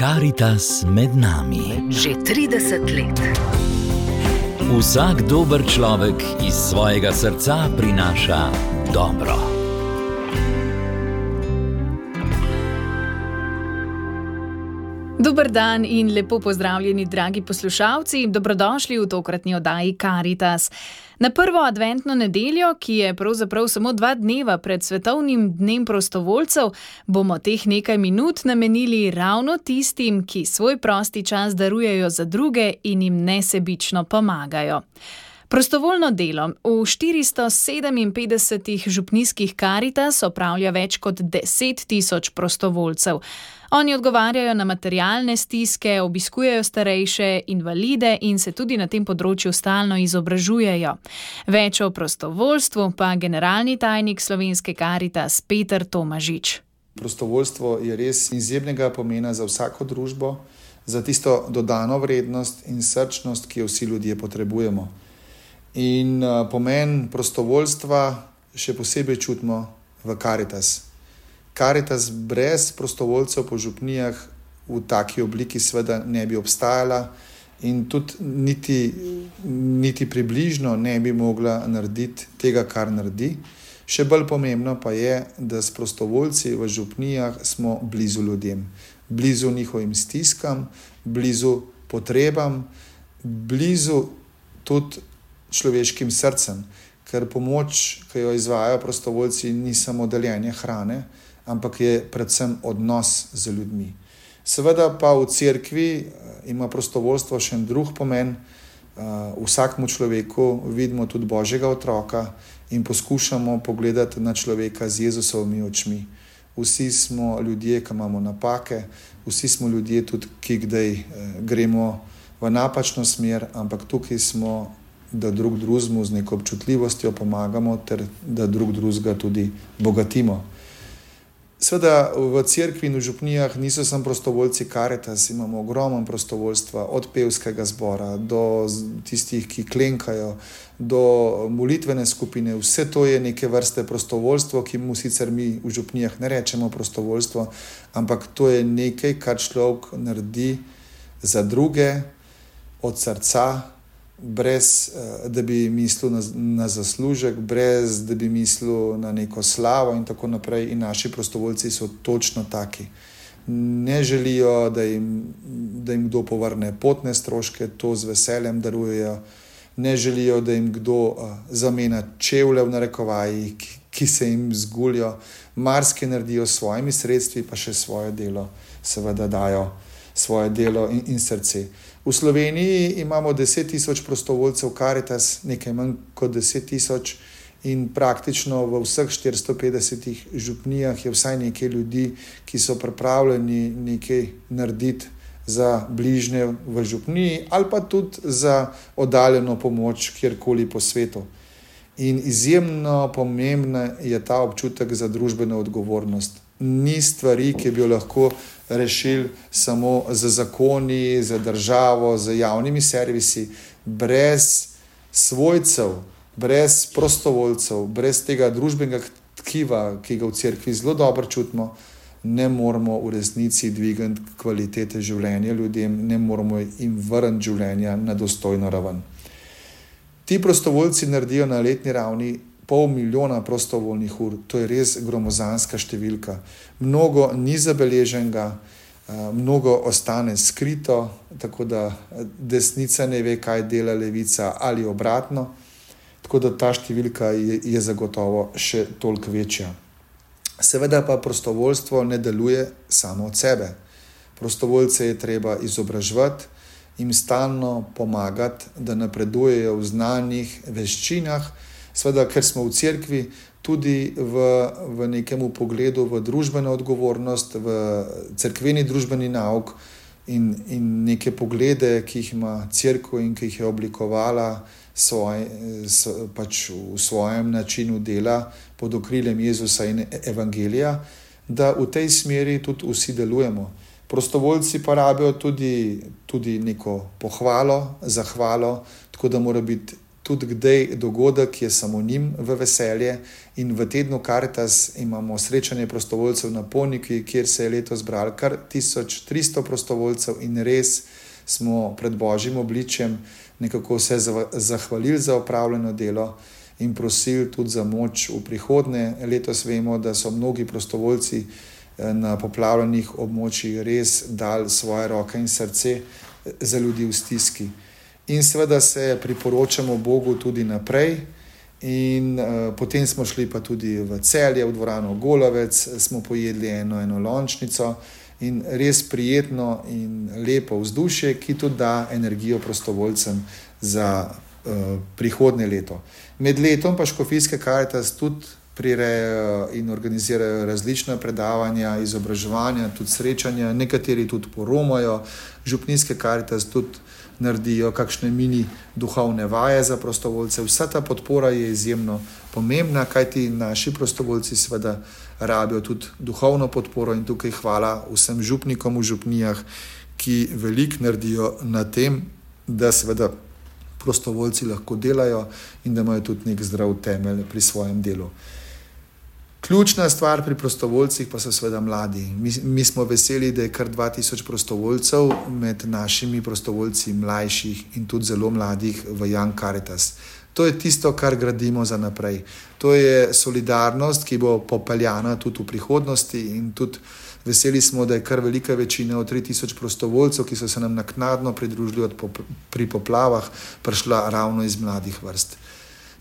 Karitas med nami. Že 30 let. Vsak dober človek iz svojega srca prinaša dobro. Dober dan in lepo pozdravljeni, dragi poslušalci. Dobrodošli v tokratni oddaji Karitas. Na prvo adventno nedeljo, ki je pravzaprav samo dva dneva pred svetovnim dnem prostovoljcev, bomo teh nekaj minut namenili ravno tistim, ki svoj prosti čas darujejo za druge in jim nesebično pomagajo. Prostovoljno delo v 457 župnijskih karitas opravlja več kot 10 tisoč prostovoljcev. Oni odgovarjajo na materialne stiske, obiskujejo starejše, invalide in se tudi na tem področju stalno izobražujejo. Več o prostovoljstvu pa generalni tajnik slovenske karitas Peter Tomažič. Prostovoljstvo je res izjemnega pomena za vsako družbo, za tisto dodano vrednost in srčnost, ki jo vsi ljudje potrebujemo. In pomen prostovoljstva še posebej čutimo v karitas. Karitas brez prostovoljcev po župnijah v taki obliki, seveda, ne bi obstajala, in tudi niti, niti približno ne bi mogla narediti tega, kar naredi. Še bolj pomembno pa je, da s prostovoljci v župnijah smo blizu ljudem, blizu njihovim stiskam, blizu potrebam, blizu tudi človeškim srcem. Ker pomoč, ki jo izvajo prostovoljci, ni samo deljenje hrane, ampak je predvsem odnos z ljudmi. Seveda pa v cerkvi ima prostovoljstvo še en drug pomen. V vsakmu človeku vidimo tudi Božjega otroka in poskušamo pogledati na človeka z Jezusovimi očmi. Vsi smo ljudje, ki imamo napake, vsi smo ljudje, tudi ki kdaj gremo v napačno smer, ampak tukaj smo, da drug drugemu z neko občutljivostjo pomagamo, ter da drug drugega tudi bogatimo. Sveda v cerkvi in v župnijah niso samo prostovoljci karitas, imamo ogromno prostovoljstva, od pevskega zbora do tistih, ki klenkajo, do molitvene skupine. Vse to je neke vrste prostovoljstvo, ki mu sicer mi v župnijah ne rečemo prostovoljstvo, ampak to je nekaj, kar človek naredi za druge od srca, brez da bi mislil na, na zaslužek, brez da bi mislil na neko slavo in tako naprej. In naši prostovoljci so točno taki. Ne želijo, da jim, da jim kdo povrne potne stroške, to z veseljem darujejo. Ne želijo, da jim kdo zamenja čevlje, v narekovajih, ki, ki se jim zgulijo, marsikaj naredijo s svojimi sredstvi, pa še svoje delo, seveda, dajo svoje delo in, in srce. V Sloveniji imamo 10 tisoč prostovoljcev, karitas, nekaj manj kot 10 tisoč, in praktično v vseh 450 župnijah je vsaj nekaj ljudi, ki so pripravljeni nekaj narediti za bližnje v župniji, ali pa tudi za oddaljeno pomoč kjerkoli po svetu. In izjemno pomembna je ta občutek za družbeno odgovornost. Ni stvari, ki bi jo lahko rešili samo z zakoni, z državo, z javnimi servisi, brez svojcev, brez prostovoljcev, brez tega družbenega tkiva, ki ga v cerkvi zelo dobro čutimo, ne moremo v resnici dvigati kvalitete življenja ljudem, ne moremo jim vrniti življenja na dostojno raven. Ti prostovoljci naredijo na letni ravni pol milijona prostovoljnih ur, to je res gromozanska številka. Mnogo ni zabeleženega, mnogo ostane skrito, tako da desnica ne ve, kaj dela levica, ali obratno. Tako da ta številka je, je zagotovo še toliko večja. Seveda pa prostovoljstvo ne deluje samo od sebe. Prostovoljce je treba izobraževati, jim stalno pomagati, da napredujejo v znanjih, veščinah, seveda, ker smo v cerkvi, tudi v, v nekem pogledu v družbeno odgovornost, v cerkveni družbeni nauk in, in neke poglede, ki jih ima cerkev in ki jih je oblikovala svoj, pač v svojem načinu dela pod okriljem Jezusa in Evangelija, da v tej smeri tudi vsi delujemo. Prostovoljci pa rabijo tudi, tudi neko pohvalo, zahvalo, tako da mora biti tudi kdaj dogodek je samo njim v veselje. In v tednu Karitas imamo srečanje prostovoljcev na Poniki, kjer se je letos zbralo kar 1300 prostovoljcev in res smo pred božjim obličjem nekako se zahvalili za opravljeno delo in prosili tudi za moč v prihodnje. Letos vemo, da so mnogi prostovoljci eh, na poplavljenih območjih res dali svoje roke in srce eh, za ljudi v stiski. In seveda se priporočamo Bogu tudi naprej. In uh, potem smo šli pa tudi v celje, v dvorano Golovec, smo pojedli eno, eno lončnico in res prijetno in lepo vzdušje, ki tudi da energijo prostovoljcem za uh, prihodnje leto. Med letom pa škofijske karitas tudi prirejajo in organizirajo različna predavanja, izobraževanja, tudi srečanja, nekateri tudi poromajo, župnijske karitas tudi naredijo kakšne mini duhovne vaje za prostovoljce. Vsa ta podpora je izjemno pomembna, kajti naši prostovoljci seveda rabijo tudi duhovno podporo in tukaj hvala vsem župnikom v župnijah, ki veliko naredijo na tem, da seveda prostovoljci lahko delajo in da imajo tudi nek zdrav temelj pri svojem delu. Ključna stvar pri prostovoljcih pa so seveda mladi. Mi, mi smo veseli, da je kar 2000 prostovoljcev med našimi prostovoljci, mlajših in tudi zelo mladih v Jan Caritas. To je tisto, kar gradimo za naprej. To je solidarnost, ki bo popeljana tudi v prihodnosti. In tudi veseli smo, da je kar velika večina od 3000 prostovoljcev, ki so se nam naknadno pridružili pri poplavah, prišla ravno iz mladih vrst.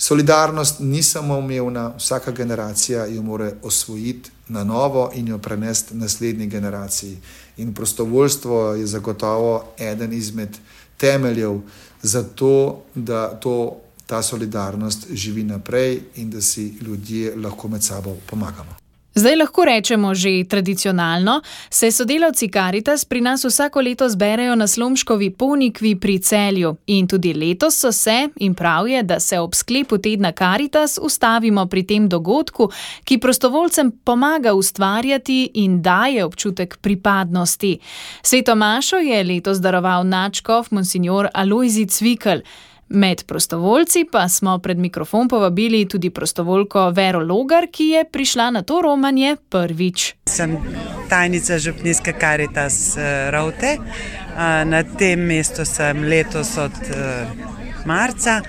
Solidarnost ni samo umevna, vsaka generacija jo mora osvojiti na novo in jo prenesti naslednji generaciji. In prostovoljstvo je zagotovo eden izmed temeljev za to, da to, ta solidarnost živi naprej in da si ljudje lahko med sabo pomagamo. Zdaj lahko rečemo že tradicionalno, se sodelavci Karitas pri nas vsako leto zberejo na Slomškovi ponikvi pri celju in tudi letos so se in prav je, da se ob sklepu tedna Karitas ustavimo pri tem dogodku, ki prostovoljcem pomaga ustvarjati in daje občutek pripadnosti. Sveto Mašo je letos daroval načkov monsignor Alojzi Cvikl. Med prostovoljci pa smo pred mikrofon povabili tudi prostovoljko Vero Logar, ki je prišla na to romanje prvič. Sem tajnica župnijske karitas eh, Ravte. Na tem mestu sem letos od eh, marca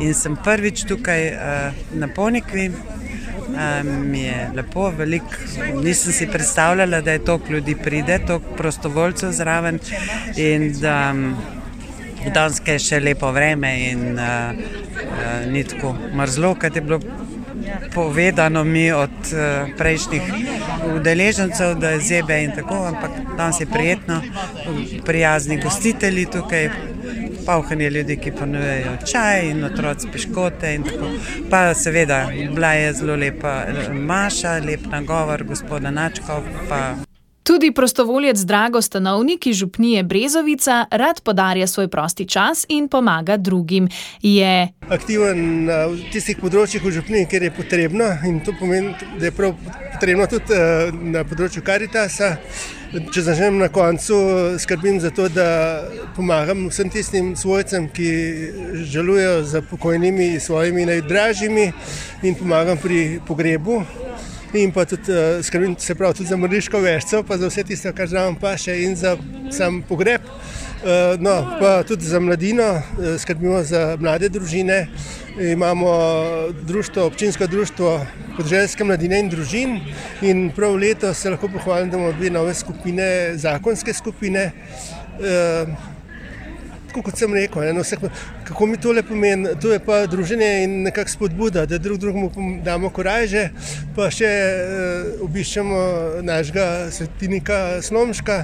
in sem prvič tukaj eh, na Ponikvi. Mi je lepo, veliko. Nisem si predstavljala, da je toliko ljudi pride, toliko prostovoljcev zraven. In da danes je še lepo vreme in uh, uh, ni tako mrzlo, kot je bilo povedano mi od uh, prejšnjih udeležencev, da je zebe in tako, ampak danes je prijetno, prijazni gostitelji tukaj. Pavhanje ljudi, ki ponujajo čaj in otroci piškote. In pa seveda, bila je zelo lepa Maša, lep nagovor gospoda Načkov. Tudi prostovoljec Drago Stanovnik iz Župnije Brezovica rad podarja svoj prosti čas in pomaga drugim. Je aktiven na tistih področjih v Župniji, kjer je potrebno in to pomeni, da je prav potrebno tudi eh, na področju Karitasa. Če začnem na koncu, skrbim za to, da pomagam vsem tistim svojcem, ki žalujejo za pokojnimi svojimi najdražjimi in pomagam pri pogrebu in pa tudi uh, skrbim se prav tudi za mrliško veščo, pa za vse tisto, kar znam pa še in za sam pogreb. Uh, no, pa tudi za mladino, uh, skrbimo za mlade družine. Imamo društvo, občinsko društvo podželjske mladine in družin in prav leto se lahko pohvalim, da imamo dve nove skupine, zakonske skupine. Uh, tako kot sem rekel, eno, vseh, kako mi to le pomeni, to je pa druženje in nekakšna spodbuda, da drug drugemu damo korajže, pa še uh, obiščemo našega svetinika Slomška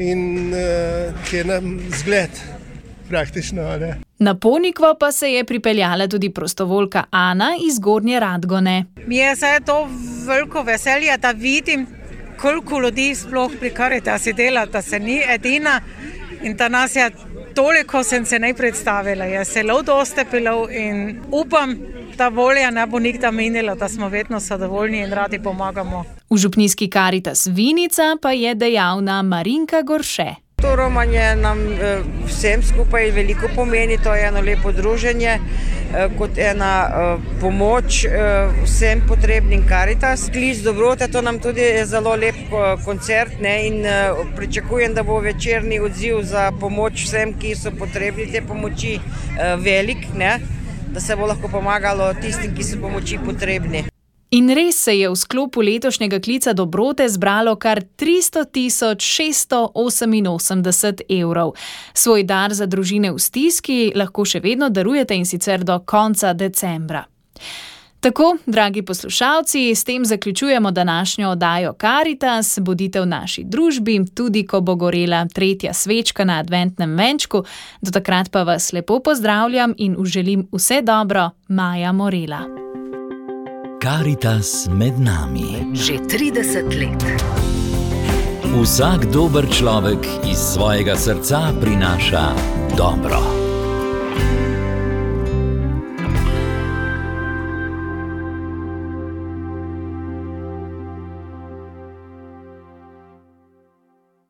in uh, ki je nam zgled praktično. Ne. Na Ponikvo pa se je pripeljala tudi prostovoljka Ana iz Gornje Radgone. Mi je zdaj to veliko veselje, da vidim, koliko ljudi sploh pri Karitasi dela, da se ni edina in da nas je toliko sem se ne predstavila. Jaz se zelo dosta pilov in upam, da volja ne bo nikdar minila, da smo vedno zadovoljni in radi pomagamo. V župnijski karitas Vinica pa je dejavna Marinka Gorše. To romanje nam eh, vsem skupaj veliko pomeni, to je eno lepo druženje, eh, kot ena pomoč vsem potrebnim karitas. Klic dobrote, to nam tudi je zelo lep koncert ne? in pričakujem, da bo večerni odziv za pomoč vsem, ki so potrebni te pomoči, velik, ne? da se bo lahko pomagalo tistim, ki so pomoči potrebni. In res se je v sklopu letošnjega klica dobrote zbralo kar 300 688 evrov. Svoj dar za družine v stiski lahko še vedno darujete in sicer do konca decembra. Tako, dragi poslušalci, s tem zaključujemo današnjo oddajo Karitas. Bodite v naši družbi, tudi ko bo gorela tretja svečka na adventnem venčku. Do takrat pa vas lepo pozdravljam in uželim vse dobro, Maja Morela. Karitas med nami. Že 30 let. Vsak dober človek iz svojega srca prinaša dobro.